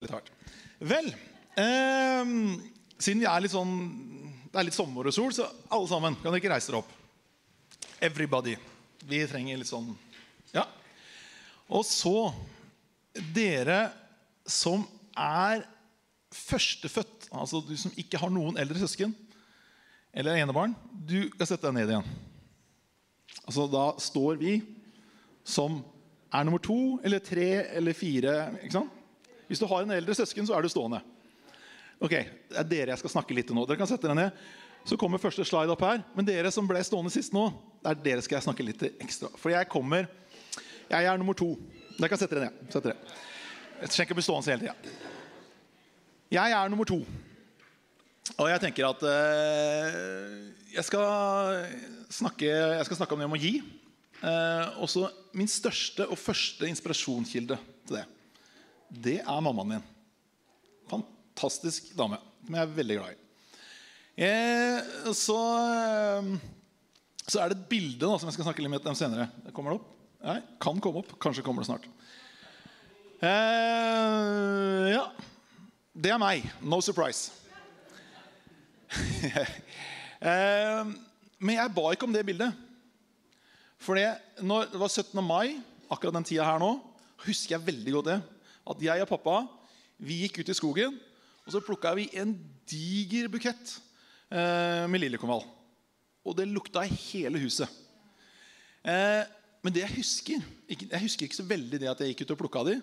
litt hardt. Vel, eh, siden vi er litt sånn Det er litt sommer og sol, så alle sammen, kan dere ikke reise dere opp? Everybody. Vi trenger litt sånn Ja. Og så Dere som er førstefødt, altså du som ikke har noen eldre søsken eller enebarn, du skal sette deg ned igjen. Altså Da står vi som er nummer to eller tre eller fire. ikke sant? Hvis du har en eldre søsken, så er du stående. Ok, Det er dere jeg skal snakke litt til nå. Dere kan sette dere ned. Så kommer første slide opp her. Men dere som ble stående sist nå, det er dere skal jeg snakke litt ekstra. For jeg kommer Jeg er nummer to. Dere kan sette dere ned. Sett dere. Jeg trenger ikke bli stående hele tida. Jeg er nummer to. Og jeg tenker at øh, jeg, skal snakke, jeg skal snakke om det om å gi. Uh, også min største og første inspirasjonskilde til det, det er mammaen min. Fantastisk dame som jeg er veldig glad i. Eh, så, eh, så er det et bilde da, som jeg skal snakke litt om senere. Kommer det opp? Nei, kan komme opp. Kanskje kommer det snart. Eh, ja. Det er meg. No surprise. eh, men jeg ba ikke om det bildet. For det, det var 17. mai, akkurat den tida her nå, husker jeg veldig godt det. At jeg og pappa vi gikk ut i skogen, og så plukka vi en diger bukett eh, med liljekonvall. Og det lukta i hele huset. Eh, men det jeg husker ikke, Jeg husker ikke så veldig det at jeg gikk ut og plukka de,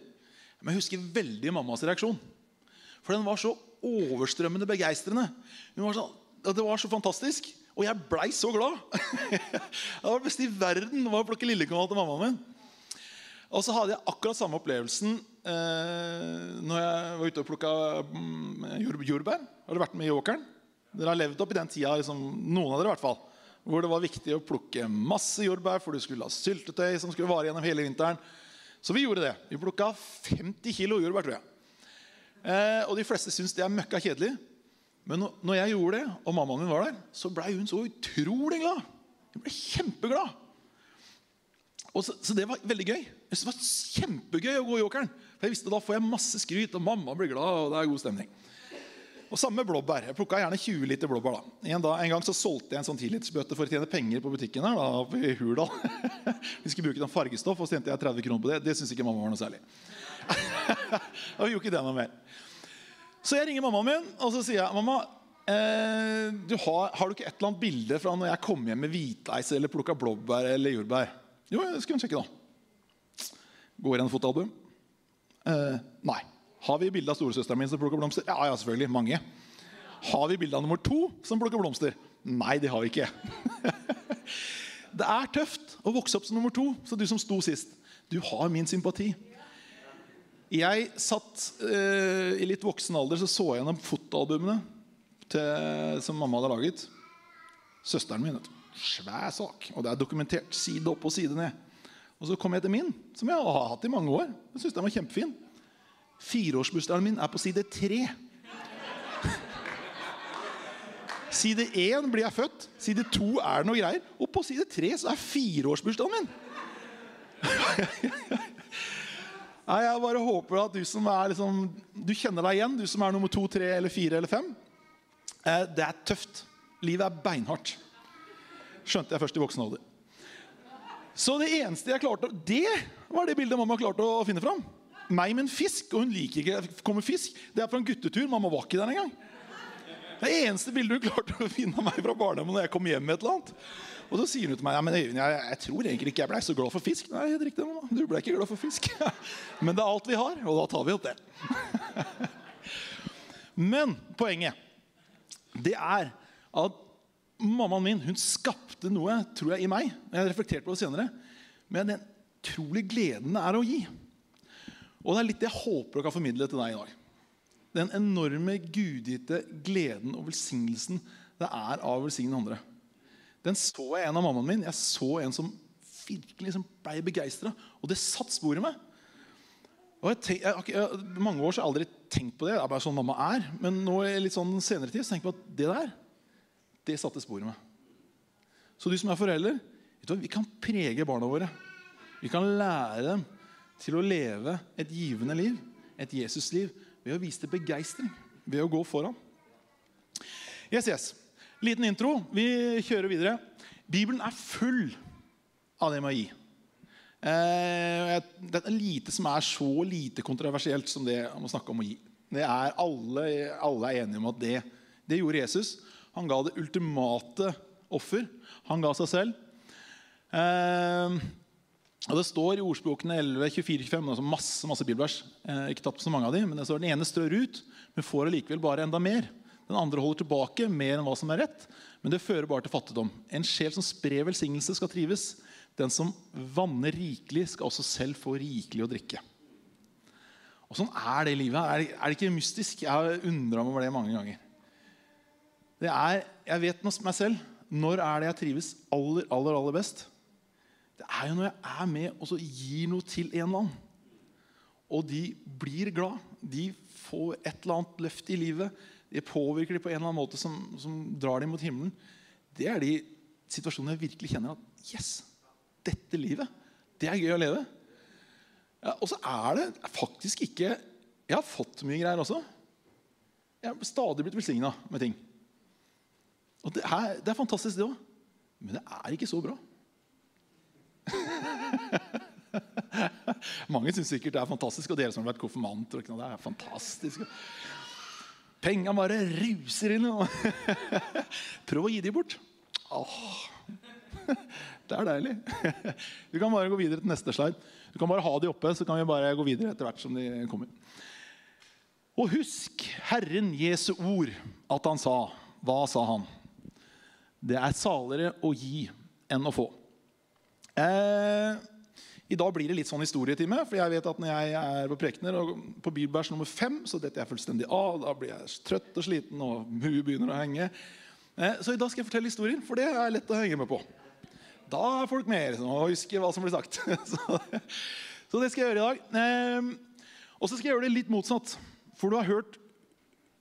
men jeg husker veldig mammas reaksjon. For den var så overstrømmende begeistrende. Sånn, det var så fantastisk. Og jeg blei så glad. det var det beste i verden var å plukke liljekonvall til mammaen min. Og så hadde jeg akkurat samme opplevelsen eh, når jeg var ute og plukka mm, jordbær. Har dere vært med i åkeren? Dere har levd opp i den tida, liksom, noen av dere i hvert fall, hvor det var viktig å plukke masse jordbær, for du skulle ha syltetøy som skulle vare gjennom hele vinteren. Så vi gjorde det. Vi plukka 50 kilo jordbær, tror jeg. Eh, og de fleste syns det er møkka kjedelig. Men når jeg gjorde det, og mammaen min var der, så blei hun så utrolig glad. Hun ble kjempeglad. Så, så, det var veldig gøy. Det var kjempegøy å gå i åkeren. For jeg visste Da får jeg masse skryt, og mamma blir glad. og det er god stemning. Og Samme blåbær. Jeg plukka gjerne 20 liter blåbær. da. En, dag, en gang så solgte jeg en sånn 10-litersbøtte for å tjene penger på butikken her da, i Hurdal. Vi skulle bruke noen fargestoff, og så tjente jeg 30 kroner på det. Det syns ikke mamma var noe særlig. og vi gjorde ikke det noe mer. Så jeg ringer mammaen min og så sier jeg, mamma, eh, du har, har, du ikke et eller annet bilde fra når jeg kom hjem med hviteis eller plukka blåbær eller jordbær? Jo, det skulle sjekke da. Går igjen fotoalbum? Eh, nei. Har vi bilde av storesøsteren min som plukker blomster? Ja, ja, selvfølgelig. Mange. Har vi bilde av nummer to som plukker blomster? Nei, det har vi ikke. det er tøft å vokse opp som nummer to. Så du som sto sist, du har min sympati. Jeg satt eh, I litt voksen alder så, så jeg gjennom fotoalbumene til, som mamma hadde laget. Søsteren min. Svær sak. Og det er dokumentert side opp og side ned. Og så kom jeg til min, som jeg har hatt i mange år. Jeg synes den var kjempefin. Fireårsbursdagen min er på side tre. Side én blir jeg født, side to er det noe greier. Og på side tre så er fireårsbursdagen min! Nei, Jeg bare håper at du som er liksom, du kjenner deg igjen, du som er nummer to, tre, eller fire eller fem. Eh, det er tøft. Livet er beinhardt. Skjønte jeg først i voksen alder. Så det eneste jeg klarte Det var det bildet mamma klarte å finne fram. Meg med en fisk, og hun liker ikke kommer fisk. Det er fra en guttetur. Mamma var ikke der engang. Det eneste bildet hun klarte å finne av meg fra barndommen når jeg kom hjem med et eller annet. Og så sier hun til meg ja, men Øyvind, jeg, jeg, tror egentlig ikke jeg ble så glad for fisk. Nei, helt riktig, mamma. Du ble ikke glad for fisk. men det er alt vi har, og da tar vi opp det. men poenget det er at mammaen min hun skapte noe tror jeg, i meg. Jeg har reflektert på det senere. Men den utrolig gleden det er å gi. Og det er litt det jeg håper å kan formidle til deg i dag. Den enorme gudgitte gleden og velsignelsen det er av å velsigne andre. Den så jeg en av mammaen min. Jeg så en som virkelig liksom ble begeistra. Og det satt spor i meg. Og jeg tenk, jeg, jeg, mange år så har jeg aldri tenkt på det. Det er bare sånn mamma er. Men nå i litt sånn senere tid så tenker jeg på at det der, det satte spor i meg. Så du som er forelder, vi kan prege barna våre. Vi kan lære dem til å leve et givende liv, et Jesusliv, ved å vise det begeistring. Ved å gå foran. Yes, yes. Liten intro. Vi kjører videre. Bibelen er full av det med å gi. Eh, det er lite som er så lite kontroversielt som det om å snakke om å gi. Det er alle, alle er enige om at det, det gjorde Jesus. Han ga det ultimate offer. Han ga seg selv. Eh, og Det står i ordspråkene 11, 24, 25 altså masse masse bibelvers. Eh, ikke tatt på så mange av dem, men det står Den ene strør ut, men får allikevel bare enda mer. Den andre holder tilbake mer enn hva som er rett, men det fører bare til fattigdom. En sjel som sprer velsignelse, skal trives. Den som vanner rikelig, skal også selv få rikelig å drikke. Og Sånn er det i livet. Er det, er det ikke mystisk? Jeg har undra meg over det mange ganger. Det er, Jeg vet meg selv. Når er det jeg trives aller, aller, aller best? Det er jo når jeg er med og gir noe til en eller annen. Og de blir glad. De får et eller annet løft i livet. Det påvirker dem på en eller annen måte som, som drar dem mot himmelen. Det er de situasjonene jeg virkelig kjenner at Yes! Dette livet, det er gøy å leve. Ja, og så er det faktisk ikke Jeg har fått mye greier også. Jeg har stadig blitt velsigna med ting. Og det er, det er fantastisk, det òg. Men det er ikke så bra. Mange syns sikkert det er fantastisk, og dere som har vært konfirmanter. Det er fantastisk. Penga bare ruser inn. Prøv å gi de bort. Åh, det er deilig. Vi kan bare gå videre til neste slide. Du kan bare ha de oppe, så kan vi bare gå videre etter hvert som de kommer. Og husk Herren Jesu ord, at han sa Hva sa han? Det er saligere å gi enn å få. Eh, i dag blir det litt sånn historietime. For jeg vet at når jeg er på Prekner og på bilbæsj nummer fem, så detter jeg fullstendig av. Da blir jeg trøtt og sliten, og huet begynner å henge. Eh, så i dag skal jeg fortelle historien, for det er lett å henge med på. Da er folk med liksom, og husker hva som blir sagt. så, så, det skal jeg gjøre i dag. Eh, og så skal jeg gjøre det litt motsatt. For du har hørt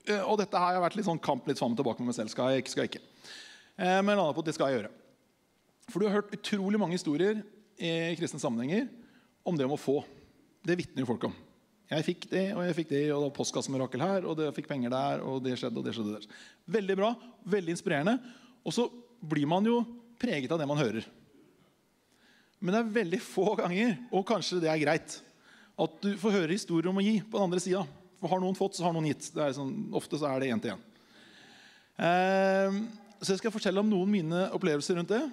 eh, Og dette har jeg vært litt sånn kamp litt fram og tilbake med meg selv. Skal jeg ikke, skal jeg ikke. Men landa på at det skal jeg gjøre. For du har hørt utrolig mange historier i kristne sammenhenger om det om å få. Det vitner folk om. Jeg fikk det, og jeg fikk det, og det var postkassemirakel her, og jeg fikk penger der, og det skjedde, og det skjedde der. Veldig bra, veldig inspirerende. Og så blir man jo preget av det man hører. Men det er veldig få ganger, og kanskje det er greit, at du får høre historier om å gi på den andre sida. For har noen fått, så har noen gitt. Sånn, ofte så er det én til én. Eh, så jeg skal fortelle om noen mine opplevelser rundt det.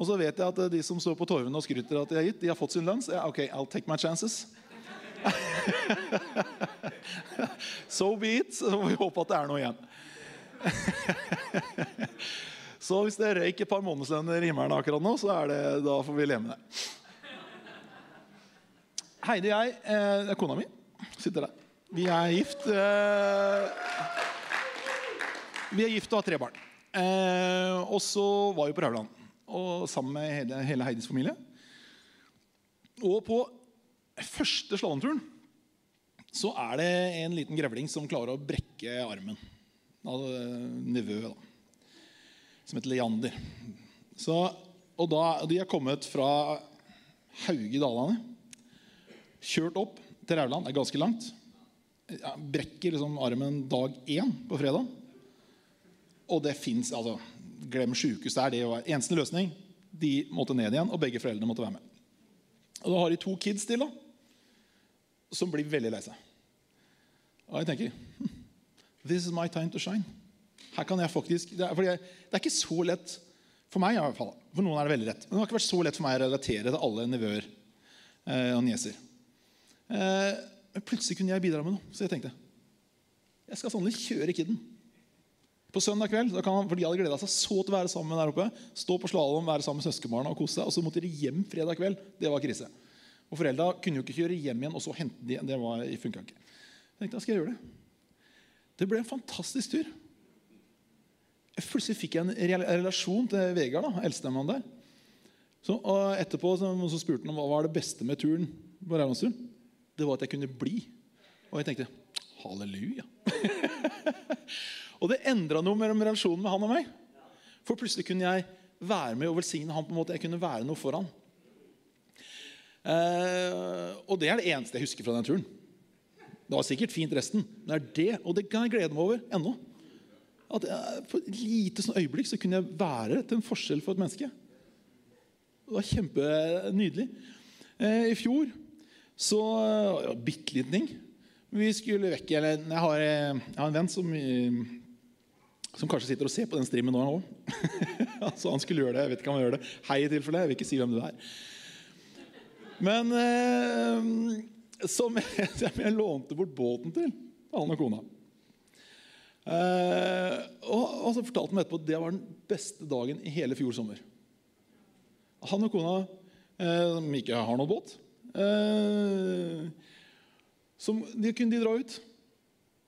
Og så vet jeg at de som står på torvene og skryter at de har gitt, de har fått sin lønn. Jeg, ok, I'll take my chances. so be it. Så får vi håpe at det er noe igjen. så hvis det røyk et par månedslønner i himmelen akkurat nå, så er det, da får vi leve med det. Heidi og jeg, eh, det er kona mi, sitter der. Vi er gift. Eh, vi er gift og har tre barn. Eh, og så var vi på Rauland og sammen med hele, hele Heidis familie. Og på første slalåmturen så er det en liten grevling som klarer å brekke armen. Av nevø, da. Som heter Leander. Så, og da, De er kommet fra Hauge i Dalane. Kjørt opp til Rauland. Det er ganske langt. Jeg brekker liksom armen dag én på fredag. Og det fins altså, glem sjukehus der. Det eneste løsning. De måtte ned igjen, og begge foreldrene måtte være med. Og Da har de to kids til da, som blir veldig lei seg. Og jeg tenker hm, This is my time to shine. Her kan jeg faktisk, det er, jeg, det er ikke så lett for meg. i hvert fall. For noen er det veldig lett. Men det har ikke vært så lett for meg å relatere til alle nevøer eh, og nieser. Eh, men plutselig kunne jeg bidra med noe, så jeg tenkte jeg skal sannelig kjøre kiden. På søndag kveld, han, for De hadde gleda seg så til å være sammen der oppe. Stå på slalåm, være sammen med søskenbarna og kose seg. Og så måtte de hjem fredag kveld. Det var krise. Og Foreldra kunne jo ikke kjøre hjem igjen og så hente de, Det var, funka ikke. Jeg tenkte, da skal jeg gjøre det. Det ble en fantastisk tur. Plutselig fikk jeg en relasjon til Vegard, da, eldstemann der. Så, og etterpå så, så spurte han hva var det beste med turen. på Raulandsturen. Det var at jeg kunne bli. Og jeg tenkte halleluja. Og det endra noe mellom relasjonen med han og meg. For plutselig kunne jeg være med og velsigne han på en måte. Jeg kunne være noe for han. Eh, og det er det eneste jeg husker fra den turen. Det var sikkert fint resten, men det er det, og det kan jeg glede meg over ennå. At jeg, For et lite sånn øyeblikk så kunne jeg være til en forskjell for et menneske. Det var kjempenydelig. Eh, I fjor så ja, Bitte liten ting. Vi skulle vekk jeg, eh, jeg har en venn som, eh, som kanskje sitter og ser på den streamen nå òg. altså, han skulle gjøre det. Jeg vet ikke om han gjør det. Hei i tilfelle. Jeg vil ikke si hvem du er. Men eh, som jeg, jeg lånte bort båten til han og kona. Eh, og, og, så fortalte han etterpå at det var den beste dagen i hele fjor sommer. Han og kona, eh, som ikke har noen båt eh, som, De kunne de dra ut.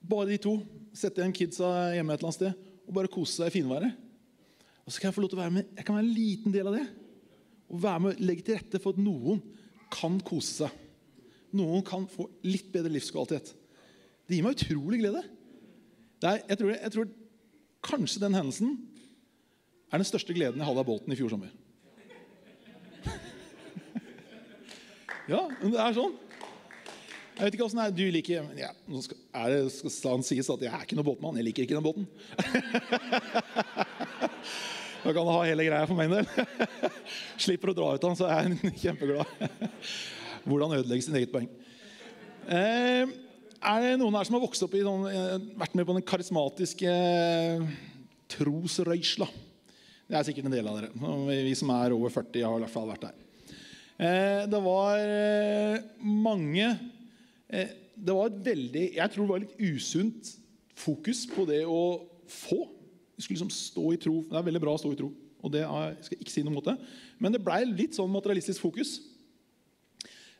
Bare de to. Sette igjen kidsa hjemme et eller annet sted og bare kose seg i finværet. Og så kan Jeg få lov til å være med, jeg kan være en liten del av det. Og være med og legge til rette for at noen kan kose seg. Noen kan få litt bedre livskvalitet. Det gir meg utrolig glede. Er, jeg, tror, jeg, tror, kanskje den hendelsen er den største gleden jeg hadde av båten i fjor sommer. ja, men det er sånn. Jeg vet ikke åssen. Du liker ja, Nå skal, er det, skal han sies at jeg er ikke noen båtmann. Jeg liker ikke den båten. da kan du ha hele greia for meg en del. Slipper å dra ut han, så er jeg kjempeglad. Hvordan ødelegge sin eget poeng. Eh, er det noen her som har vokst opp i sånn, eh, vært med på den karismatiske eh, trosrøysla? Det er sikkert en del av dere. Vi som er over 40, har i hvert fall vært der. Eh, det var mange Det var et veldig Jeg tror det var litt usunt fokus på det å få. Vi skulle liksom stå i tro. Det er veldig bra å stå i tro. og det er, jeg skal ikke si noe mot det. Men det blei litt sånn materialistisk fokus.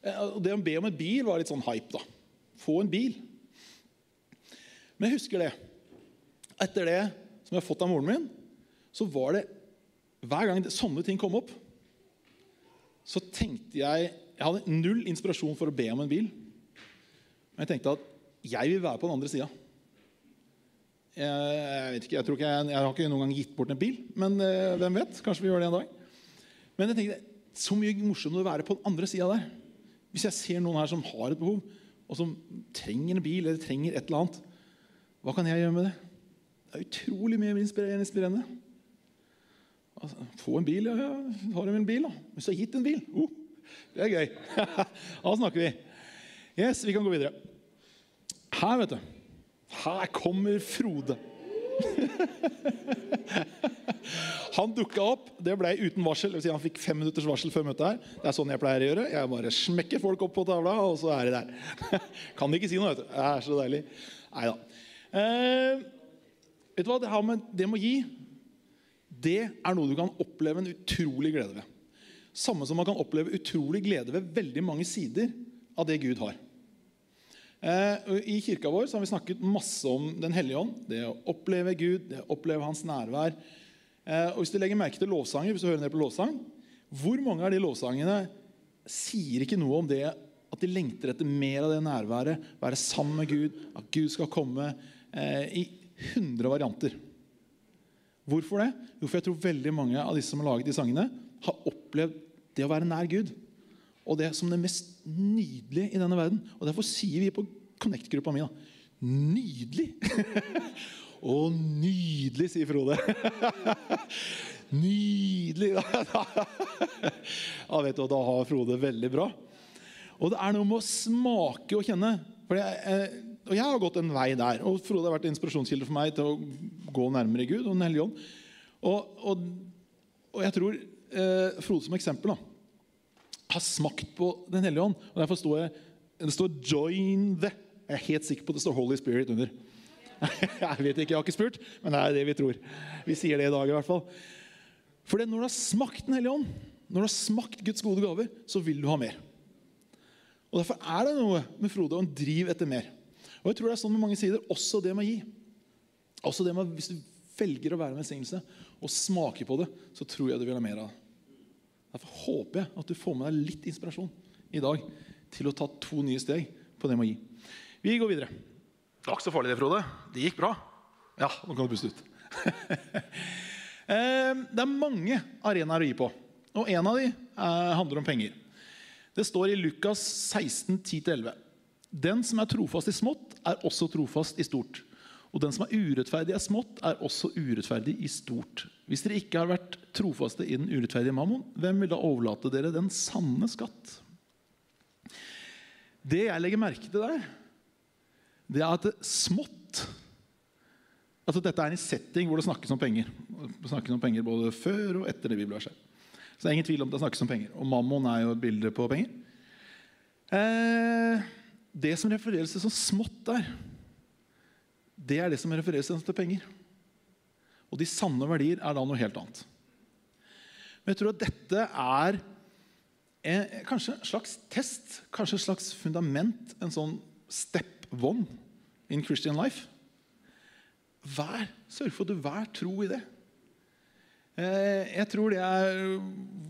Det å be om en bil var litt sånn hype. da få en bil. Men jeg husker det. Etter det som jeg har fått av moren min, så var det hver gang det, sånne ting kom opp, så tenkte jeg Jeg hadde null inspirasjon for å be om en bil. Jeg tenkte at jeg vil være på den andre sida. Jeg, jeg, jeg, jeg, har ikke noen gang gitt bort en bil, men eh, hvem vet? Kanskje vi gjør det en dag. Men jeg tenkte så mye morsommere å være på den andre sida der. Hvis jeg ser noen her som har et behov, og som trenger en bil eller trenger et eller annet, hva kan jeg gjøre med det? Det er utrolig mye inspirerende. Altså, få en bil, ja. Har du en bil, da? Hvis du har gitt en bil oh, Det er gøy. da snakker vi. Yes, Vi kan gå videre. Her, vet du. Her kommer Frode. han dukka opp. Det ble uten varsel. Si han fikk fem minutters varsel før møtet. her. Det er sånn jeg pleier å gjøre. Jeg bare smekker folk opp på tavla, og så er de der. kan de ikke si noe, vet du. Det er så deilig. Nei da. Eh, vet du hva? Det, med, det med å gi, det er noe du kan oppleve en utrolig glede ved. Samme som man kan oppleve utrolig glede ved veldig mange sider av det Gud har. Eh, I kirka vår har vi snakket masse om Den hellige ånd. Det å oppleve Gud, det å oppleve Hans nærvær. Eh, og Hvis du legger merke til lovsanger, hvis du hører ned på lovsang, hvor mange av de lovsangene sier ikke noe om det at de lengter etter mer av det nærværet, være sammen med Gud, at Gud skal komme eh, i hundre varianter. Hvorfor det? Jo, for jeg tror veldig mange av disse som har laget de sangene, har opplevd det å være nær Gud og det som det mest nydelige i denne verden. Og Derfor sier vi på Connect-gruppa mi da, nydelig. Å, nydelig, sier Frode. nydelig. ja, vet du, Da har Frode veldig bra. Og det er noe med å smake og kjenne. Jeg, og jeg har gått en vei der. Og Frode har vært inspirasjonskilde for meg til å gå nærmere Gud og Den hellige ånd. Og, og, og jeg tror eh, Frode som eksempel da, har smakt på Den hellige ånd. Og Derfor står jeg, det står 'join the'. Jeg er helt sikker på at det står 'Holy Spirit' under. Jeg vet ikke, jeg har ikke spurt, men det er det vi tror. Vi sier det i dag i hvert fall. For når du har smakt Den hellige ånd, når du har smakt Guds gode gaver, så vil du ha mer. Og Derfor er det noe med Frode og en driv etter mer. Og jeg tror det er sånn med mange sider, også det med å gi. Også det med, Hvis du velger å være en velsignelse og smake på det, så tror jeg du vil ha mer av det. Derfor håper jeg at du får med deg litt inspirasjon i dag til å ta to nye steg på det med å gi. Vi går videre. Det var ikke så farlig, det, Frode. Det gikk bra. Ja, nå kan du puste ut. Eh, det er mange arenaer å gi på, og en av dem eh, handler om penger. Det står i Lukas 16, 10-11. Den som er trofast i smått, er også trofast i stort. Og den som er urettferdig i smått, er også urettferdig i stort. Hvis dere ikke har vært trofaste i den urettferdige mammon, hvem vil da overlate dere den sanne skatt? Det jeg legger merke til der, det er at det smått Altså Dette er en setting hvor det snakkes om penger. Det snakkes om penger Både før og etter det bibelverset. Så det er ingen tvil om det snakkes om penger. Og mammon er jo et bilde på penger. Eh, det som refereres til som smått der, det er det som refereres til penger. Og de sanne verdier er da noe helt annet. Men jeg tror at dette er en, kanskje en slags test, kanskje et slags fundament, en sånn step one in Christian life. Vær, Sørg for at du hver tro i det. Eh, jeg tror det er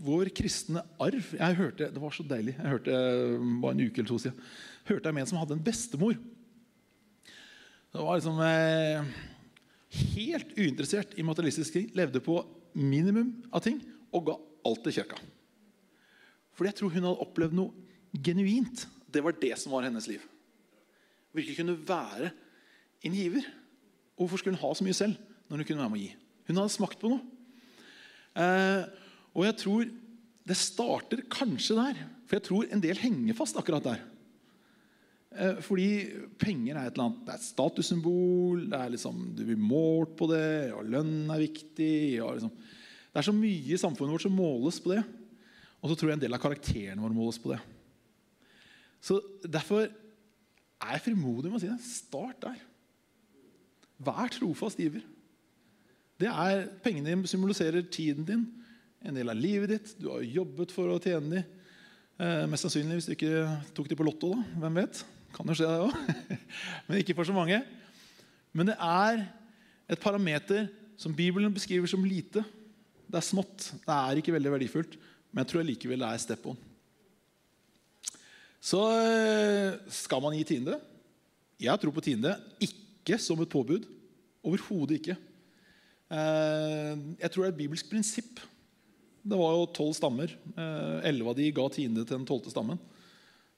vår kristne arv. Jeg hørte, Det var så deilig. Jeg hørte bare en uke eller to siden hørte jeg med en som hadde en bestemor. Det var liksom eh, helt uinteressert i materialistisk ting. Levde på minimum av ting og ga alt til kirka. Fordi jeg tror hun hadde opplevd noe genuint. Det var det som var hennes liv. Virkelig kunne være en giver. Hvorfor skulle hun ha så mye selv når hun kunne være med å gi? Hun hadde smakt på noe. Eh, og jeg tror det starter kanskje der. For jeg tror en del henger fast akkurat der. Eh, fordi penger er et eller annet, det er et statussymbol. det er liksom, Du blir målt på det, og lønn er viktig. Liksom, det er så mye i samfunnet vårt som måles på det. Og så tror jeg en del av karakterene våre måles på det. Så Derfor er jeg frimodig med å si det. Start der. Vær trofast giver. Det er, Pengene dine symboliserer tiden din, en del av livet ditt. Du har jobbet for å tjene dem. Eh, mest sannsynlig hvis du ikke tok dem på Lotto. da, hvem vet? Kan jo skje, det òg. Men ikke for så mange. Men det er et parameter som Bibelen beskriver som lite. Det er smått. Det er ikke veldig verdifullt. Men jeg tror likevel det er step on. Så eh, skal man gi tiende. Jeg tror på tiende. Ikke som et påbud. Overhodet ikke. Eh, jeg tror det er et bibelsk prinsipp. Det var jo tolv stammer. Eh, elleve av de ga tiende til den tolvte stammen.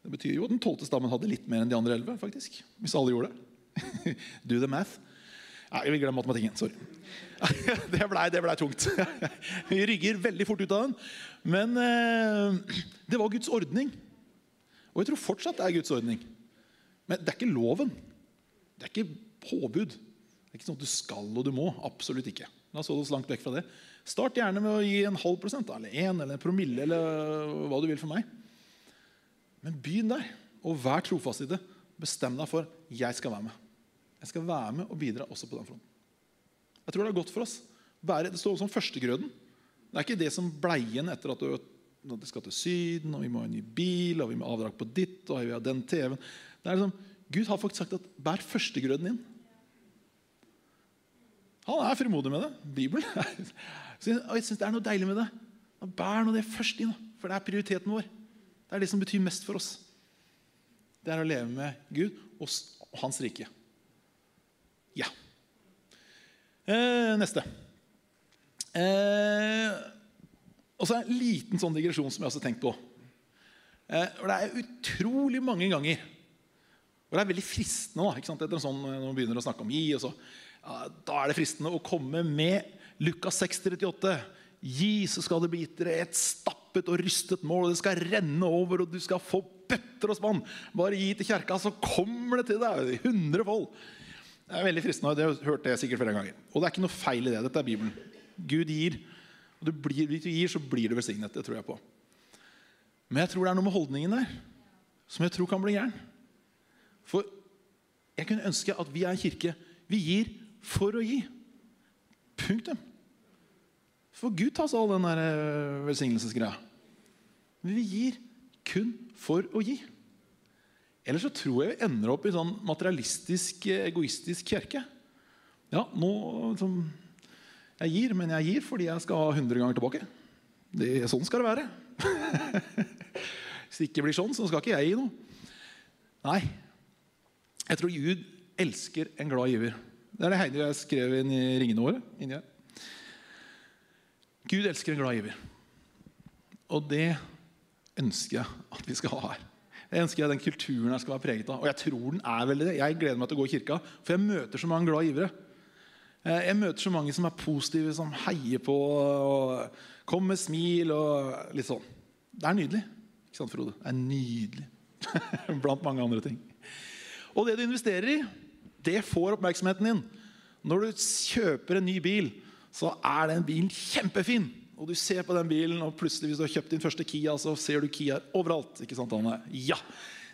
Det betyr jo at den tolvte stammen hadde litt mer enn de andre elleve. faktisk, Hvis alle gjorde det. Do the math. Nei, jeg vil glemme matematikken. Sorry. Det blei ble tungt. Vi rygger veldig fort ut av den. Men eh, det var Guds ordning. Og jeg tror fortsatt det er Guds ordning. Men det er ikke loven. Det er ikke påbud. Det er ikke sånn at du skal og du må. Absolutt ikke. La oss holde oss langt vekk fra det. Start gjerne med å gi en halv prosent, eller en eller en promille, eller hva du vil for meg. Men begynn der, og vær trofast i det. Bestem deg for jeg skal være med. Jeg skal være med og bidra også på den fronten. Jeg tror det er godt for oss. det står som førstegrøden. Det er ikke det som bleien etter at du, skal til Syden, og vi må ha en ny bil, og vi må ha avdrag på ditt, og vi har den TV-en. Det er liksom, Gud har faktisk sagt at bær førstegrøden inn. Han er frimodig med det. Bibelen. Jeg syns det er noe deilig med det. Bær nå det først inn, for det er prioriteten vår. Er det som betyr mest for oss. Det er å leve med Gud og Hans rike. Ja. Eh, neste. Eh, og så en liten sånn digresjon som jeg også har tenkt på. Eh, Det er utrolig mange ganger og det er veldig fristende da, ikke sant? Etter sånn, når man begynner å snakke om gi, og så, ja, da er det fristende å komme med Lukas 6,38. Gi, så skal det bli gitt dere et stappet og rystet mål, og det skal renne over, og du skal få bøtter og spann. Bare gi til kjerka, så kommer det til deg. Hundrefold. Det er veldig fristende. Det har hørt det sikkert flere ganger. Og det er ikke noe feil i det. Dette er Bibelen. Gud gir. Og blir, hvis du gir, så blir du velsignet. Det tror jeg på. Men jeg tror det er noe med holdningen der som jeg tror kan bli gæren. For jeg kunne ønske at vi er en kirke. Vi gir for å gi. Punktum. For Gud tar seg all den der eh, velsignelsesgreia. Men vi gir kun for å gi. Ellers så tror jeg vi ender opp i sånn materialistisk, eh, egoistisk kirke. Ja, nå som Jeg gir, men jeg gir fordi jeg skal ha 100 ganger tilbake. Det, sånn skal det være. Hvis det ikke blir sånn, så skal ikke jeg gi noe. Nei. Jeg tror Gud elsker en glad giver. Det er det Heidi og jeg skrev inn i ringene våre. inni her. Gud elsker en glad giver. Og det ønsker jeg at vi skal ha her. Jeg ønsker at den kulturen her skal være preget av. Og jeg tror den er veldig det. Jeg gleder meg til å gå i kirka, for jeg møter så mange glade givere. Eh, Jeg møter så mange som er positive, som heier på og kommer med smil og litt sånn. Det er nydelig. Ikke sant, Frode? Det er nydelig. Blant mange andre ting. Og det du investerer i, det får oppmerksomheten din. Når du kjøper en ny bil, så er den bilen kjempefin. Og du ser på den bilen, og plutselig hvis du har kjøpt din første Kia, så ser du Kia overalt. Ikke sant, Anne? Ja,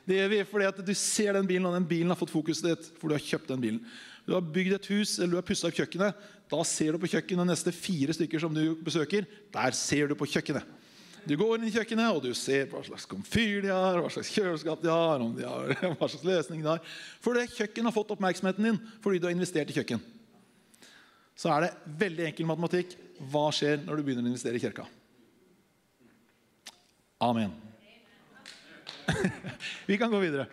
det gjør vi fordi at du ser den bilen, og den bilen har fått fokuset ditt. For du har kjøpt den bilen. Du har bygd et hus, eller du har pussa opp kjøkkenet. Da ser du på kjøkkenet neste fire stykker som du besøker. Der ser du på kjøkkenet. Du går inn i kjøkkenet, og du ser hva slags komfyr de har, hva slags kjøleskap de har, om de har hva slags løsning de har. For det kjøkkenet har fått oppmerksomheten din fordi du har investert i kjøkken. Så er det veldig enkel matematikk. Hva skjer når du begynner å investere i kirka? Amen. Vi kan gå videre.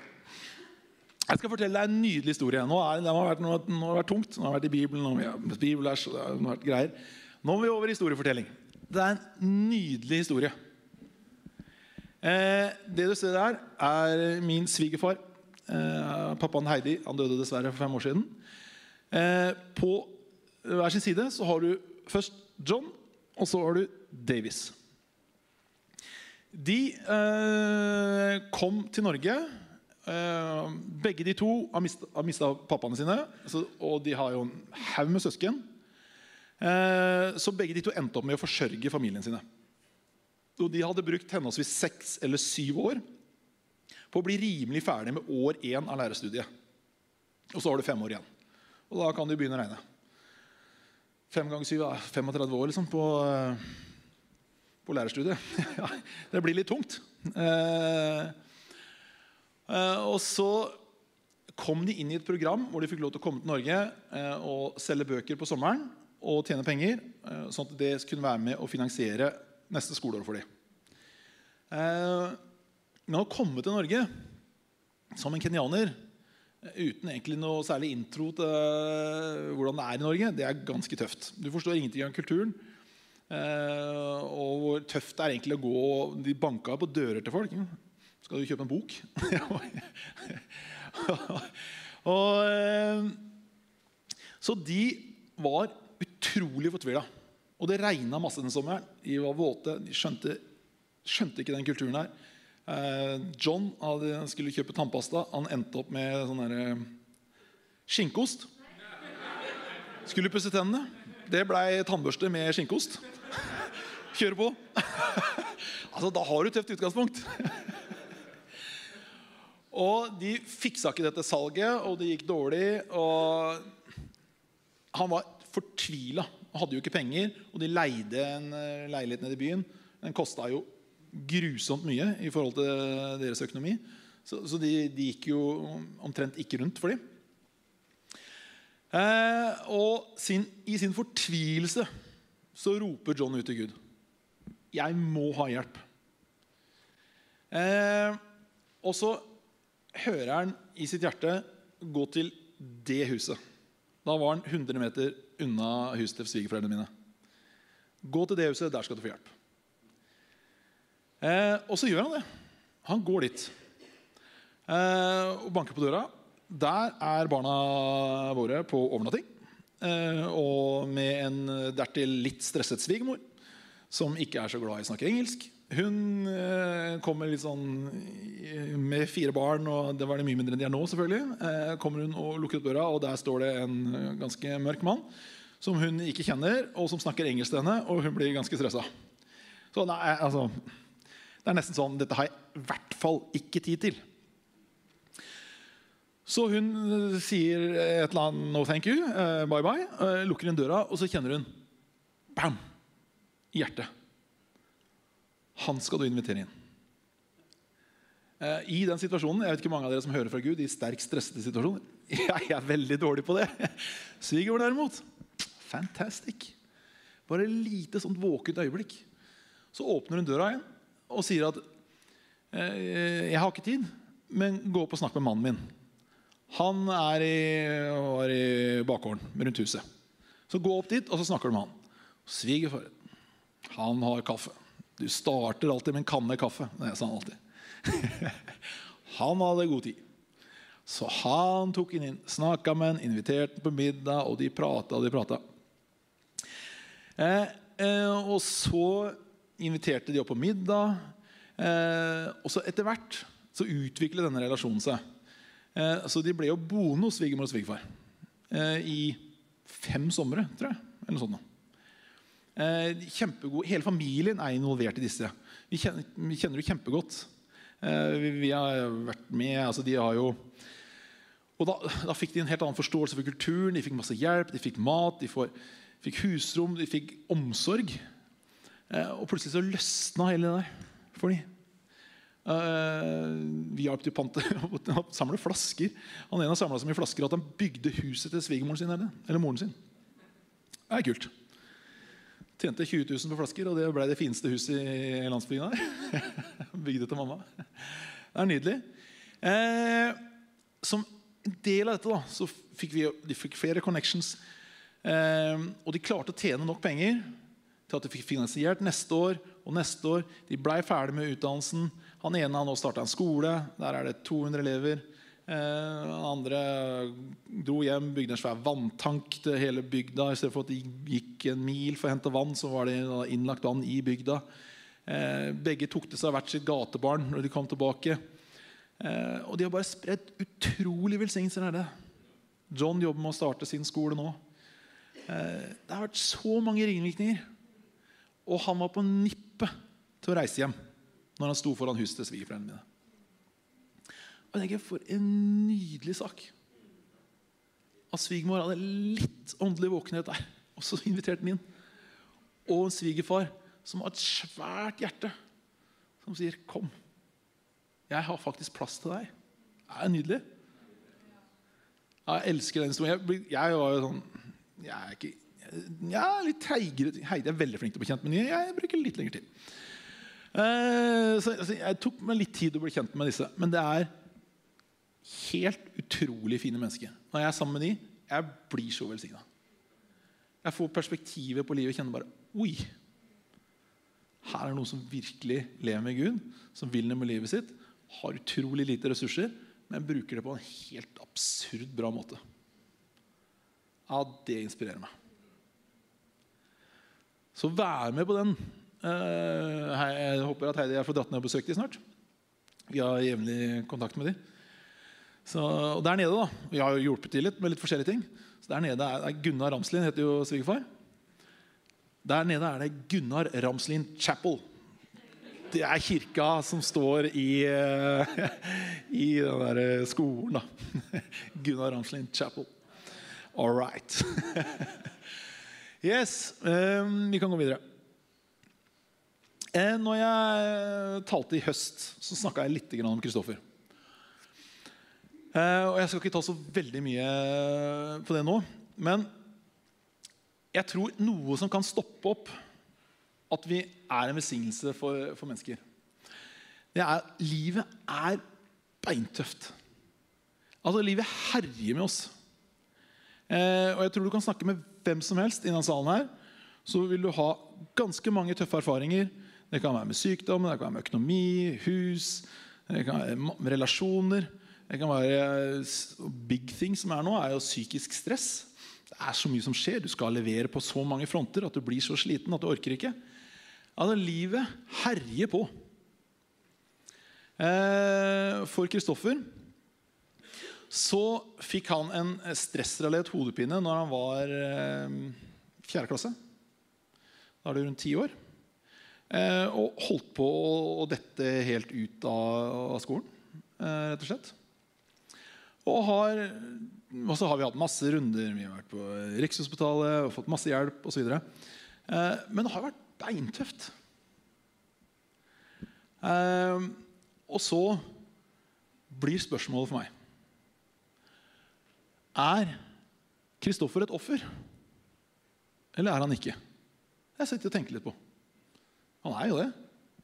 Jeg skal fortelle deg en nydelig historie. Nå, er, det, har vært, nå, nå har det vært tungt. Nå har det vært i Bibelen, nå har vi bibelvers, det har vært greier. Nå må vi over i historiefortelling. Det er en nydelig historie. Eh, det du ser der, er min svigerfar. Eh, pappaen Heidi han døde dessverre for fem år siden. Eh, på hver sin side så har du først John, og så har du Davis. De eh, kom til Norge. Eh, begge de to har mista pappaene sine, så, og de har jo en haug med søsken. Eh, så begge de to endte opp med å forsørge familien sine. Og de hadde brukt henholdsvis seks eller syv år på å bli rimelig ferdig med år én av lærerstudiet. Og så har du fem år igjen. Og da kan du begynne å regne. Fem ganger syv er 35 år liksom, på, på lærerstudiet. Det blir litt tungt. Eh, eh, og så kom de inn i et program hvor de fikk lov til å komme til Norge eh, og selge bøker på sommeren og tjene penger, eh, sånn at det kunne være med å finansiere neste skoleår for dem. Eh, men å komme til Norge som en kenyaner uten egentlig noe særlig intro til uh, hvordan det er i Norge, det er ganske tøft. Du forstår ingenting av kulturen. Uh, og hvor tøft det er egentlig å gå De banka på dører til folk. Skal du kjøpe en bok? og, uh, så de var utrolig fortvila. Og det regna masse den sommeren. De var våte. De skjønte, skjønte ikke den kulturen her. John hadde, skulle kjøpe tannpasta. Han endte opp med sånn derre skinkeost. Skulle pusse tennene. Det blei tannbørste med skinkeost. Kjøre på. altså, da har du tøft utgangspunkt. og de fiksa ikke dette salget, og det gikk dårlig. Og han var fortvila. Hadde jo ikke penger, og de leide en leilighet nede i byen. Den kosta jo grusomt mye i forhold til deres økonomi. Så, så de, de, gikk jo omtrent ikke rundt for dem. Eh, og sin, i sin fortvilelse så roper John ut til Gud. Jeg må ha hjelp. Eh, og så hører han i sitt hjerte gå til det huset. Da var han 100 meter unna huset til svigerforeldrene mine. Gå til det huset, der skal du få hjelp. Eh, og så gjør han det. Han går dit eh, og banker på døra. Der er barna våre på overnatting. Eh, og med en dertil litt stresset svigermor som ikke er så glad i å snakke engelsk. Hun eh, kommer litt sånn med fire barn, og det var det mye mindre enn de er nå. selvfølgelig eh, kommer hun og lukker opp døra, og der står det en ganske mørk mann som hun ikke kjenner, og som snakker engelsk til henne, og hun blir ganske stressa. Så nei, altså det er nesten sånn Dette har jeg i hvert fall ikke tid til. Så hun sier et eller annet 'no thank you', uh, bye bye, uh, lukker inn døra, og så kjenner hun bam, hjertet. Han skal du invitere inn. I den situasjonen, Jeg vet ikke mange av dere som hører fra Gud i sterkt stressede situasjoner. Jeg er veldig dårlig på det. Svigermor derimot, fantastic. Bare et lite sånt våkent øyeblikk. Så åpner hun døra igjen og sier at eh, 'Jeg har ikke tid, men gå opp og snakk med mannen min.' Han er i, var i bakgården rundt huset. Så gå opp dit, og så snakker du med han. Svigerfar, han har kaffe. Du starter alltid med en kanne kaffe. Det sa han alltid. han hadde god tid. Så han tok inn, snakka med henne, inviterte henne på middag, og de prata og de prata. Eh, eh, og så inviterte de opp på middag. Eh, og så etter hvert så utviklet denne relasjonen seg. Eh, så de ble jo boende hos svigermor og svigerfar eh, i fem somre, tror jeg. eller noe sånt. Eh, kjempegod, hele familien er involvert i disse. Vi kjenner, vi kjenner det kjempegodt. Eh, vi, vi, har vært med altså de har jo og da, da, fikk de en helt annen forståelse for kulturen. De fikk masse hjelp, de fikk mat, de får, fikk husrom, de fikk omsorg. Eh, og plutselig så løsna hele det der for dem. Uh, vi hjalp til å samle flasker. Han ene samla så mye flasker at han bygde huset til svigermoren sin. Eller, eller moren sin. Det er kult. Tjente 20 000 på flasker, og det ble det fineste huset i landsbyen der. Bygde til mamma. Det er nydelig. Uh, som en del av dette da, så fikk vi, de fikk flere connections. Uh, og de klarte å tjene nok penger til at de fikk finansiert neste år og neste år. De blei ferdig med utdannelsen. Han ene har nå starta en skole. Der er det 200 elever. Den andre dro hjem, bygde en svær vanntank til hele bygda. I stedet for at de gikk en mil for å hente vann, så var det innlagt vann i bygda. Eh, begge tok til seg hvert sitt gatebarn når de kom tilbake. Eh, og de har bare spredt utrolig velsignelser her. John jobber med å starte sin skole nå. Det har vært så mange ringvirkninger. Og han var på nippet til å reise hjem når han sto foran huset til svigerforeldrene mine. Og jeg tenker, For en nydelig sak. At svigermor hadde litt åndelig våkenhet der, og så inviterte han inn. Og en svigerfar som har et svært hjerte, som sier, 'Kom, jeg har faktisk plass til deg'. Det er nydelig. Jeg elsker den historien. Jeg, jeg var jo sånn Jeg er ikke er litt treigere. Heidi er veldig flink til å bli kjent med nye. Jeg bruker litt lengre tid. Uh, så altså, Jeg tok meg litt tid å bli kjent med disse. Men det er helt utrolig fine mennesker. Når jeg er sammen med de, jeg blir så velsigna. Jeg får perspektivet på livet og kjenner bare Oi! Her er noen som virkelig lever med Gud, som vil noe med livet sitt. Har utrolig lite ressurser, men bruker det på en helt absurd bra måte. Ja, det inspirerer meg. Så vær med på den. Eh, jeg håper at Heidi fått dratt ned og besøkt dem snart. Vi har jevnlig kontakt med dem. Og der nede da, Vi har jo hjulpet til litt med litt forskjellige ting. Så der nede er, er Gunnar Ramslin, heter jo svigerfar. Der nede er det Gunnar Ramslin Chapel. Det er kirka som står i, i den der skolen. da. Gunnar Ramslin Chapel. All right. Yes, um, Vi kan gå videre. Eh, når jeg talte i høst, så snakka jeg litt om Kristoffer. Eh, og Jeg skal ikke ta så veldig mye på det nå. Men jeg tror noe som kan stoppe opp at vi er en velsignelse for, for mennesker, det er at livet er beintøft. Altså, livet herjer med oss. Eh, og jeg tror du kan snakke med hvem som helst i denne salen her, så vil du ha ganske mange tøffe erfaringer. Det kan være med sykdom, det kan være med økonomi, hus, det kan være med relasjoner. Det kan være Big thing som er nå, er jo psykisk stress. Det er så mye som skjer. Du skal levere på så mange fronter at du blir så sliten at du orker ikke. Altså, livet herjer på. Eh, for Kristoffer så fikk han en stressrelatert hodepine når han var eh, fjerde klasse. Da er det rundt ti år. Eh, og holdt på å dette helt ut av, skolen, eh, rett og slett. Og, har, så har vi hatt masse runder. Vi har vært på Rikshospitalet og fått masse hjelp osv. Men det har vært beintøft. Og så blir spørsmålet for meg er Kristoffer et offer? Eller er han ikke? Jeg sitter og tenker litt på. Han er jo det.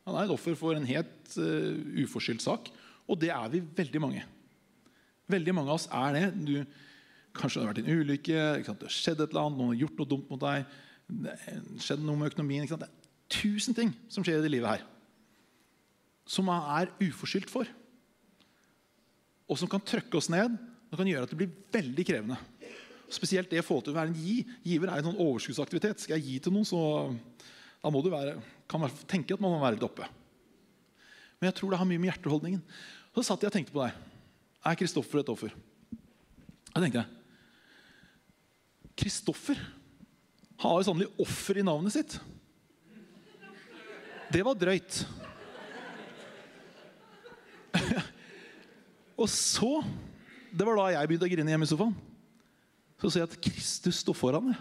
Han er et offer for en helt uh, uforskyldt sak. Og det er vi veldig mange. Veldig mange av oss er det. Du, kanskje det har vært en ulykke, det har skjedd et eller annet, noen har gjort noe dumt mot deg. Det skjedd noe med økonomien. Det er tusen ting som skjer i det livet her. Som man er uforskyldt for. og som kan trøkke oss ned. Det kan gjøre at det blir veldig krevende. Spesielt det å få til å være en gi. Giver er en sånn overskuddsaktivitet. Skal jeg gi til noen, så da må du være, kan man tenke at man må være litt oppe. Men jeg tror det har mye med hjerteholdningen. Så satt jeg og tenkte på deg. Er Kristoffer et offer? Da tenkte jeg Kristoffer har jo sannelig offer i navnet sitt. Det var drøyt. og så Det var da jeg begynte å grine hjemme i sofaen. Så ser jeg at Kristus står foran det.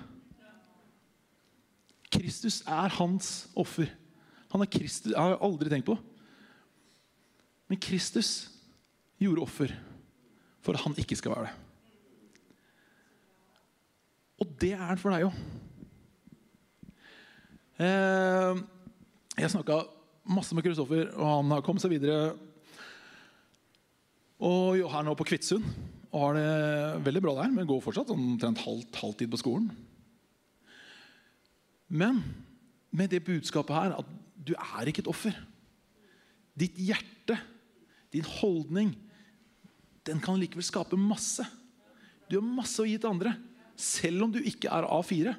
Kristus er hans offer. Han er Kristus, jeg har aldri tenkt på. Men Kristus gjorde offer for at han ikke skal være det. Og det er han for deg òg. Eh, jeg snakka masse med Kristoffer, og han har kommet seg videre. Og er nå på Kvitsund og har det veldig bra der, men går fortsatt omtrent halvt halvtid på skolen. Men med det budskapet her at du er ikke et offer. Ditt hjerte, din holdning, den kan likevel skape masse. Du har masse å gi til andre, selv om du ikke er A4.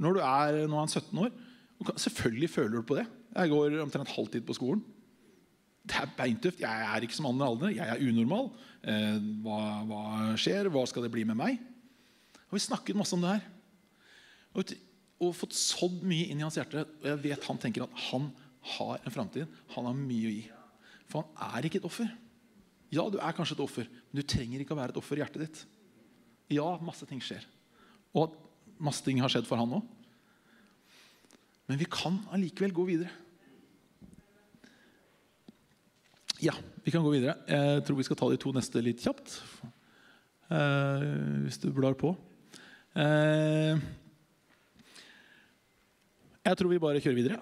Når du er, når er 17 år. Selvfølgelig føler du på det. Jeg går omtrent halvtid på skolen. Det er beintøft. Jeg er ikke som andre aldre. Jeg er unormal. Eh, hva, hva, skjer? Hva skal det bli med meg? Og Vi snakket masse om det her. Og, og fått sådd mye inn i hans hjerte. Og jeg vet han tenker at han har en framtid. Han har mye å gi. For han er ikke et offer. Ja, du er kanskje et offer, men du trenger ikke å være et offer i hjertet ditt. Ja, masse ting skjer. Og masse ting har skjedd for han òg. Men vi kan allikevel gå videre. Ja, vi kan gå videre. Jeg tror vi skal ta de to neste litt kjapt. Eh, hvis du blar på. Eh, jeg tror vi bare kjører videre.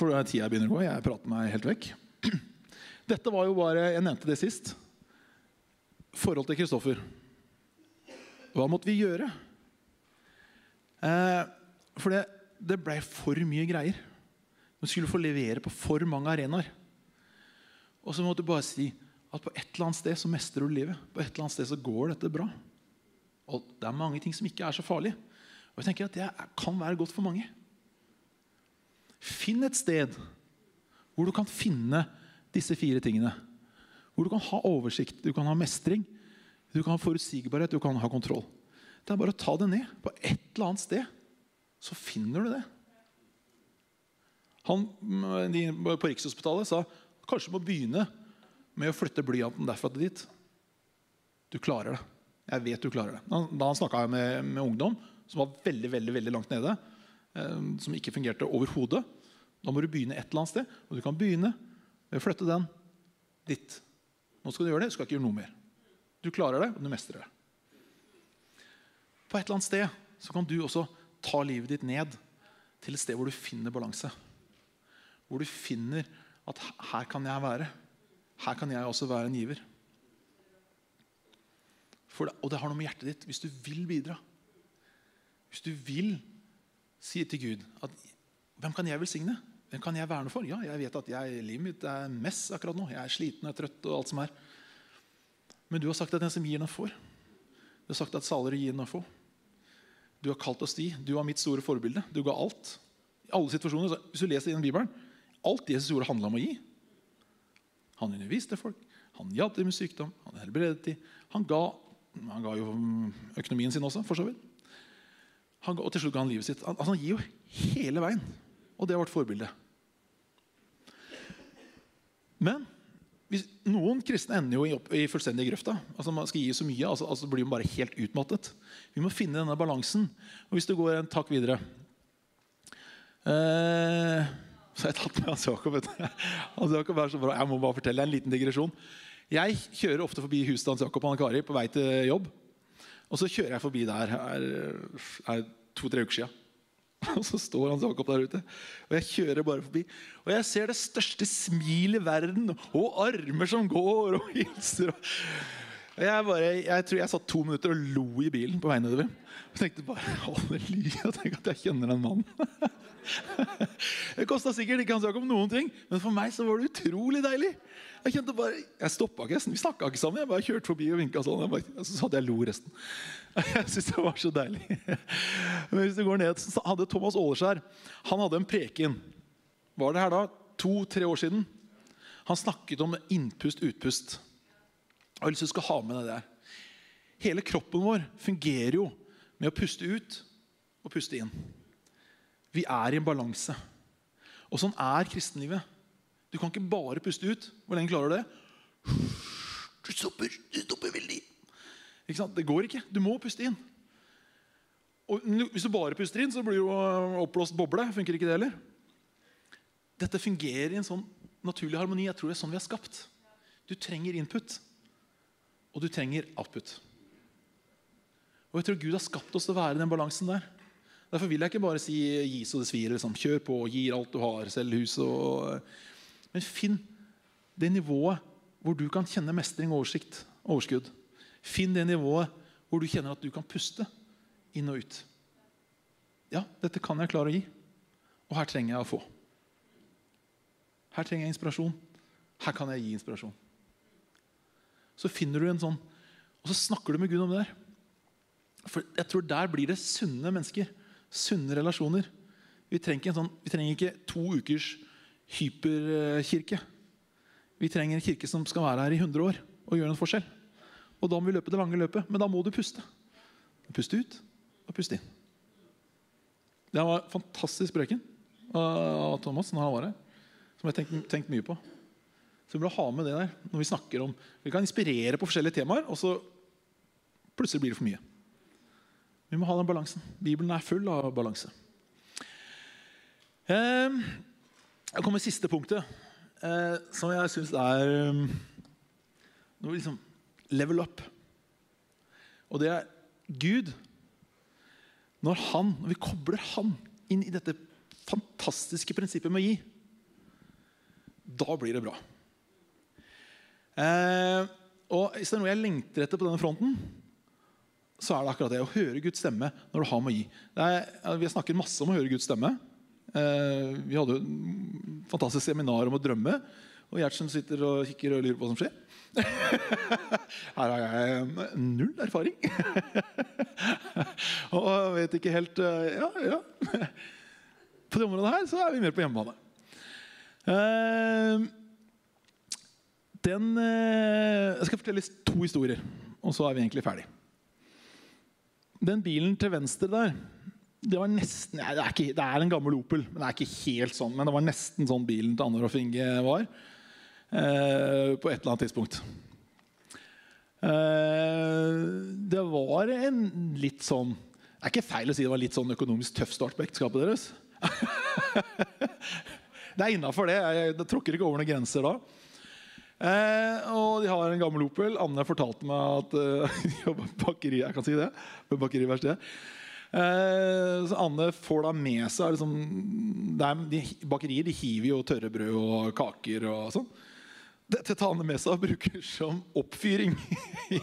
For tida begynner å gå. Jeg prater meg helt vekk. Dette var jo bare Jeg nevnte det sist. Forhold til Kristoffer. Hva måtte vi gjøre? Eh, for det det ble for mye greier. Vi skulle få levere på for mange arenaer. Og så måtte du bare si at på et eller annet sted så mestrer du livet. På et eller annet sted så går dette bra. Og det er mange ting som ikke er så farlige. Og jeg tenker at Det kan være godt for mange. Finn et sted hvor du kan finne disse fire tingene. Hvor du kan ha oversikt, du kan ha mestring, du kan ha forutsigbarhet, du kan ha kontroll. Det er bare å ta det ned på et eller annet sted så finner du det. Han de på Rikshospitalet sa kanskje må begynne med å flytte blyanten derfra til dit. Du klarer det. Jeg vet du klarer det. Da han snakka med, med, ungdom som var veldig veldig, veldig langt nede, eh, som ikke fungerte overhodet, da må du begynne et eller annet sted. Og du kan begynne med å flytte den dit. Nå skal du gjøre det, du skal ikke gjøre noe mer. Du klarer det, og du mestrer det. På et eller annet sted så kan du også ta livet ditt ned til et sted hvor du finner balanse. Hvor du finner at her kan jeg være. Her kan jeg også være en giver. Det, og det har noe med hjertet ditt. Hvis du vil bidra, hvis du vil si til Gud at Hvem kan jeg velsigne? Hvem kan jeg verne for? Ja, jeg vet at jeg, livet mitt er mess akkurat nå. Jeg er sliten og trøtt. og alt som er. Men du har sagt at den som gir, den får. Du har sagt at saler gir den å få. Du har kalt oss de. Du var mitt store forbilde. Du ga alt. I alle situasjoner. Hvis du leser gjennom Bibelen, alt Jesus gjorde, handla om å gi. Han underviste folk, han hjalp dem med sykdom, han helbredet dem. Han ga, han ga jo økonomien sin også, for så vidt. Han og til slutt ga han livet sitt. Han, altså, han gir jo hele veien. Og det er vårt forbilde. Men hvis, noen kristne ender jo i, i fullstendig grøfta. Altså Man skal gi så mye, altså, altså blir man bare helt utmattet. Vi må finne denne balansen. Og Hvis du går en takk videre eh, Så jeg tatt med Hans Jakob. Hans Jakob er så bra. Jeg må bare fortelle en liten digresjon. Jeg kjører ofte forbi huset til Hans Jakob og Kari på vei til jobb. Og så kjører jeg forbi der to-tre uker siden. Og så står Hans Jakob der ute. Og jeg kjører bare forbi. Og jeg ser det største smil i verden, og armer som går og hilser. Jeg, bare, jeg tror jeg satt to minutter og lo i bilen på vei nedover. Jeg tenkte bare halleluja, tenk at jeg kjenner den mannen. Det kosta sikkert ikke han snakk om noen ting, men for meg så var det utrolig deilig. Jeg kjente bare, jeg stoppa ikke, vi snakka ikke sammen. Jeg bare kjørte forbi og vinka sånn. Jeg bare, så hadde jeg lo resten. Jeg syns det var så deilig. Men hvis du går ned, så hadde Thomas Åleskjær han hadde en preken. Var det her da? To-tre år siden. Han snakket om innpust, utpust. Jeg har lyst til å ha med det der. Hele kroppen vår fungerer jo med å puste ut og puste inn. Vi er i en balanse. Og sånn er kristenlivet. Du kan ikke bare puste ut. Hvor lenge klarer du det? Du stopper, du stopper veldig. Ikke sant? Det går ikke. Du må puste inn. Og Hvis du bare puster inn, så blir det jo oppblåst boble. Funker ikke det heller? Dette fungerer i en sånn naturlig harmoni. Jeg tror det er sånn vi er skapt. Du trenger input og du trenger output. Og jeg tror Gud har skapt oss til å være i den balansen der. Derfor vil jeg ikke bare si 'gi så det svir'. Liksom. Kjør på, gir alt du har, selg huset. Og... Men finn det nivået hvor du kan kjenne mestring, oversikt, overskudd. Finn det nivået hvor du kjenner at du kan puste inn og ut. Ja, dette kan jeg klare å gi, og her trenger jeg å få. Her trenger jeg inspirasjon. Her kan jeg gi inspirasjon. Så finner du en sånn Og så snakker du med Gud om det der. For jeg tror Der blir det sunne mennesker. Sunne relasjoner. Vi trenger, sånn, vi trenger ikke to ukers hyperkirke. Vi trenger en kirke som skal være her i 100 år og gjøre en forskjell. Og Da må vi løpe det lange løpet, men da må du puste. Puste ut og puste inn. Det var fantastisk preken av Thomas når han var her. Som jeg har tenkt, tenkt mye på. Så vi må ha med det der når vi snakker om Vi kan inspirere på forskjellige temaer, og så plutselig blir det for mye. Vi må ha den balansen. Bibelen er full av balanse. Eh, jeg kommer til siste punktet, eh, som jeg syns er um, noe liksom level up. Og det er Gud. Når han, når vi kobler han inn i dette fantastiske prinsippet med å gi, da blir det bra. Eh, og Hvis det er noe jeg lengter etter på denne fronten, så er det akkurat det å høre Guds stemme når du har med å gi. Er, vi snakket masse om å høre Guds stemme. Eh, vi hadde jo et fantastisk seminar om å drømme. Og Gjertsen sitter og kikker og lurer på hva som skjer. Her har jeg null erfaring. og vet ikke helt eh, Ja, ja. På det området her så er vi mer på hjemmebane. Eh, den, eh, jeg skal fortelle to historier, og så er vi egentlig ferdig. Den bilen til venstre der det var nesten, det, er ikke, det, er en gammel Opel, men det er ikke helt sånn. Men det var nesten sånn bilen til Anne Rolf Inge var. Eh, på et eller annet tidspunkt. Eh, det var en litt sånn Det er ikke feil å si det var litt sånn økonomisk tøff start på ekteskapet deres. det er innafor det. Jeg, jeg tråkker ikke over noen grenser da. Eh, og de har en gammel Opel. Anne fortalte meg at uh, bakeri, jeg kan si det, på bakeriverkstedet. Eh, så Anne får da med seg liksom, er, de, Bakerier de hiver jo tørre brød og kaker og sånn. Dette tar Anne med seg og bruker som oppfyring.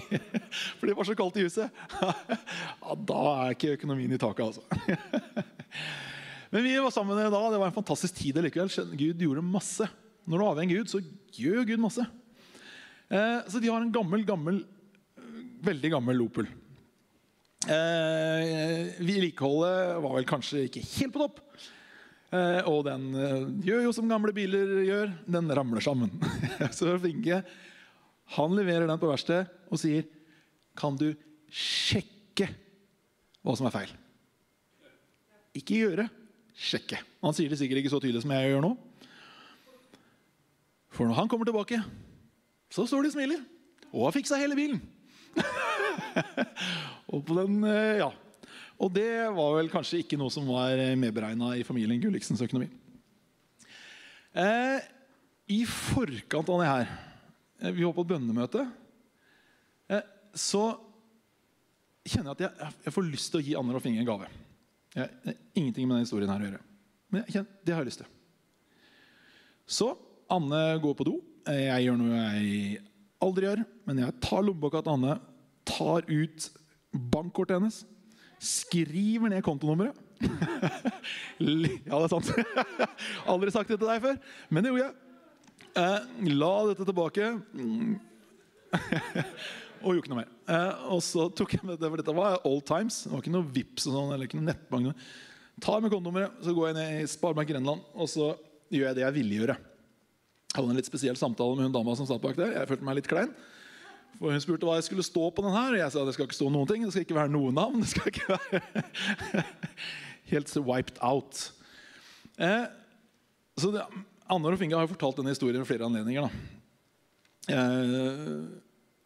For det var så kaldt i huset. ja, da er ikke økonomien i taket, altså. Men vi var sammen da. Det var en fantastisk tid likevel. Gud gjorde masse. Når du er avhengig av Gud, så gjør Gud masse. Eh, så de har en gammel, gammel, veldig gammel Opel. Eh, Vedlikeholdet var vel kanskje ikke helt på topp. Eh, og den eh, gjør jo som gamle biler gjør, den ramler sammen. så Finke han leverer den på verkstedet og sier Kan du sjekke hva som er feil? Ikke gjøre, sjekke. Han sier det sikkert ikke så tydelig som jeg gjør nå. For når han kommer tilbake, så står de og smiler. Og har fiksa hele bilen. og, den, eh, ja. og det var vel kanskje ikke noe som var medberegna i familien Gulliksens økonomi. Eh, I forkant av det her eh, Vi var på et bønnemøte. Eh, så kjenner jeg at jeg, jeg, får lyst til å gi Anner og Finge en gave. Jeg, det ingenting med denne historien her å gjøre. Men jeg kjenner, det har jeg lyst til. Så Anne går på do. Jeg gjør noe jeg aldri gjør, men jeg tar lommeboka til Anne, tar ut bankkortet hennes, skriver ned kontonummeret. ja, det er sant. aldri sagt det til deg før, men det gjorde jeg. Eh, la dette tilbake. og gjorde ikke noe mer. Eh, og så tok jeg med det, for Dette var old times. Det var ikke noe Vipps og sånn, eller ikke noe nettbank. Tar med kontonummeret, så går jeg ned i Sparebank Grenland og så gjør jeg det jeg ville gjøre. Hadde en litt spesiell samtale med hun dama som satt bak der. Jeg følte meg litt klein. For Hun spurte hva jeg skulle stå på den her. og Jeg sa det skal ikke stå noen ting. Det skal ikke være noe navn. Det skal ikke være Helt wiped out. Eh, så det, og Finge har jo fortalt denne historien ved flere anledninger. Eh,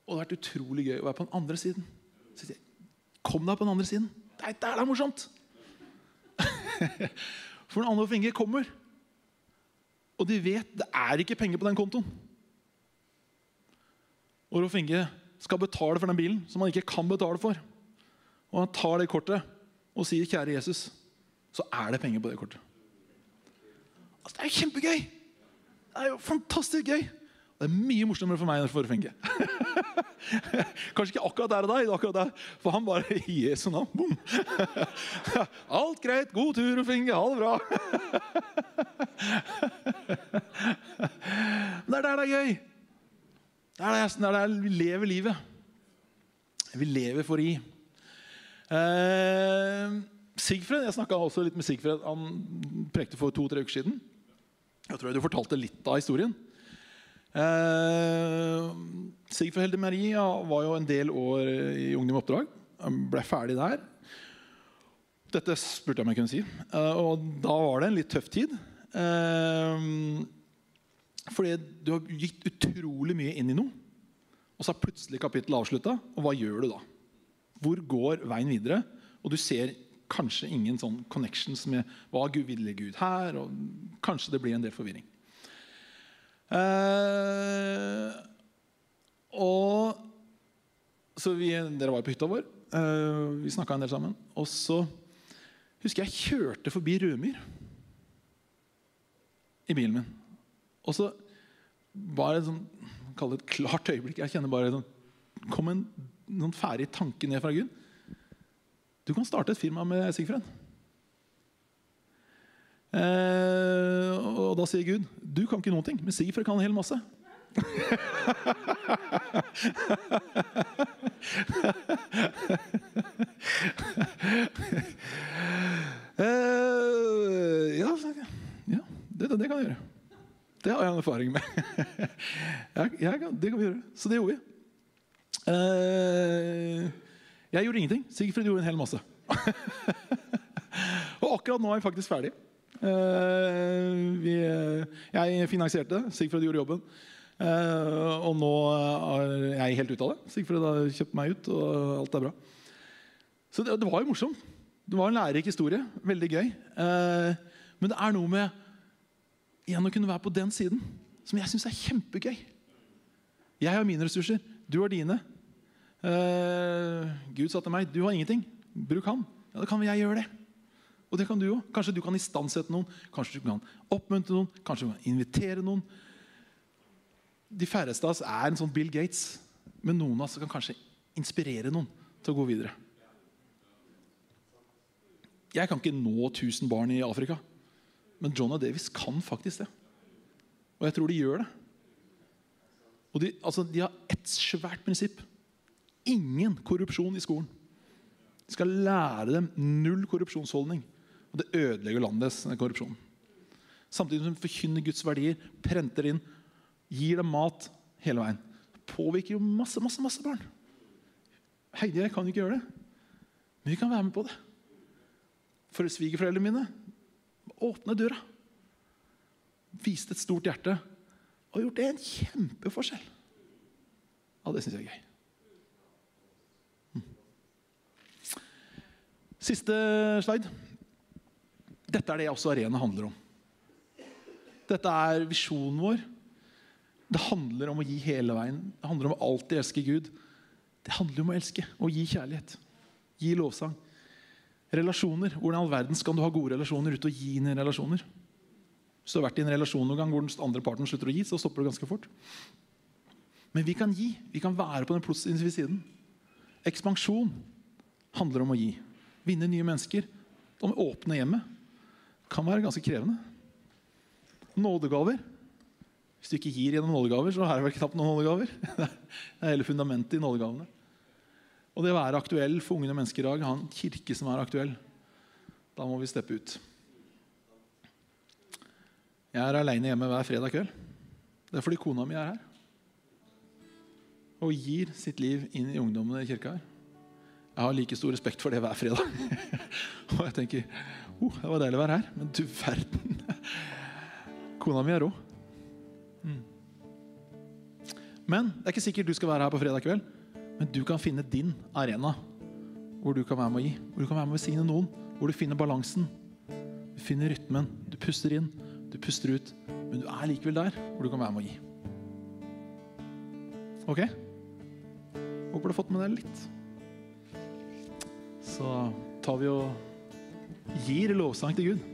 og det har vært utrolig gøy å være på den andre siden. Så jeg, Kom deg på den andre siden. Er der det er morsomt! For når og Finge kommer, og de vet det er ikke penger på den kontoen Og Rolf Inge skal betale for den bilen som han ikke kan betale for, og han tar det kortet og sier 'Kjære Jesus', så er det penger på det kortet. Altså, det er jo kjempegøy! Det er jo fantastisk gøy! Det er mye morsommere for meg enn for Fenke. Kanskje ikke akkurat der og da, akkurat der, for han bare i Jesu navn. bom! Alt greit, god tur, Fenke. Ha det bra. Men det er der det er gøy. Det er der, er der vi lever livet. Vi lever for gi. Eh, Sigfred, Jeg snakka også litt med Sigfred. Han prekte for to-tre uker siden. Jeg tror du fortalte litt av historien. Eh, Sigfrid Helde Maria var jo en del år i Ungdom Oppdrag. Ble ferdig der. Dette spurte jeg om jeg kunne si. Eh, og da var det en litt tøff tid. Eh, fordi du har gitt utrolig mye inn i noe, og så er plutselig kapittelet avslutta. Og hva gjør du da? Hvor går veien videre? Og du ser kanskje ingen sånn connections med hva Gud ville Gud her, og kanskje det blir en del forvirring. Eh, og Så vi, dere var på hytta vår. Eh, vi snakka en del sammen. Og så husker jeg kjørte forbi Rødmyr i bilen min. Og så var det et sånn, kall det et klart øyeblikk. Jeg kjenner bare sånn, kom en noen ferdig tanke ned fra Gud. Du kan starte et firma med Sigfred. Eh, og da sier Gud du kan ikke noen ting, men Sigfred kan en hel masse. uh, ja, ja det, det, kan vi gjøre. Det har jeg en erfaring med. jeg, jeg, det kan vi gjøre. Så det gjorde vi. Uh, jeg gjorde ingenting. Sigfrid gjorde en hel masse. og akkurat nå er vi faktisk ferdig. Eh, vi, jeg finansierte det. Sigfred gjorde jobben. Eh, og nå er jeg helt ute av det. Sigfred har kjøpt meg ut, og alt er bra. Så det, det var jo morsomt. Det var en lærerik historie. Veldig gøy. Eh, men det er noe med igjen å kunne være på den siden som jeg syns er kjempegøy. Jeg har mine ressurser, du har dine. Gud sa til meg du har ingenting. Bruk ham. Ja, Da kan jeg gjøre det. Og det kan du òg. Kanskje du kan istandsette noen, kanskje du kan oppmuntre noen, kanskje du kan invitere noen. De færreste av oss er en sånn Bill Gates, men noen av oss kan kanskje inspirere noen til å gå videre. Jeg kan ikke nå 1000 barn i Afrika, men John og Davis kan faktisk det. Og jeg tror de gjør det. Og de, altså, de har ett svært prinsipp. Ingen korrupsjon i skolen. De skal lære dem null korrupsjonsholdning. Og det ødelegger landets korrupsjon. Samtidig som de forkynner Guds verdier, prenter inn, gir dem mat hele veien. Det påvirker jo masse, masse, masse barn. Heidi og jeg kan jo ikke gjøre det, men vi kan være med på det. For svigerforeldrene mine åpne døra. Viste et stort hjerte og gjort det en kjempeforskjell. Ja, det syns jeg er gøy. Hm. Siste slide. Dette er det også Arena handler om. Dette er visjonen vår. Det handler om å gi hele veien. Det handler om å alltid elske Gud. Det handler om å elske og gi kjærlighet. Gi lovsang. Relasjoner. Hvordan i all verden skal du ha gode relasjoner ute og gi inn i relasjoner? Hvis du har vært i en relasjon noen gang hvor den andre parten slutter å gi, så stopper det ganske fort. Men vi kan gi. Vi kan være på den positive siden. Ekspansjon handler om å gi. Vinne nye mennesker. Om å åpne hjemmet. Kan være ganske krevende. Nådegaver. Hvis du ikke gir gjennom nådegaver, så er det vel knapt noen nådegaver. Det er hele fundamentet i nådegavene. Og det å være aktuell for unge mennesker i dag, ha en kirke som er aktuell, da må vi steppe ut. Jeg er aleine hjemme hver fredag kveld. Det er fordi kona mi er her. Og gir sitt liv inn i ungdommene i kirka her. Jeg har like stor respekt for det hver fredag. og jeg tenker oh, det var deilig å være her. Men du verden. Kona mi er rå. Mm. Men det er ikke sikkert du skal være her på fredag kveld. Men du kan finne din arena hvor du kan være med å gi. Hvor du kan være med å velsigne noen. Hvor du finner balansen. Du finner rytmen. Du puster inn, du puster ut. Men du er likevel der hvor du kan være med å gi. Ok? Håper du har fått med deg litt. Så tar vi og gir lovsang til Gud.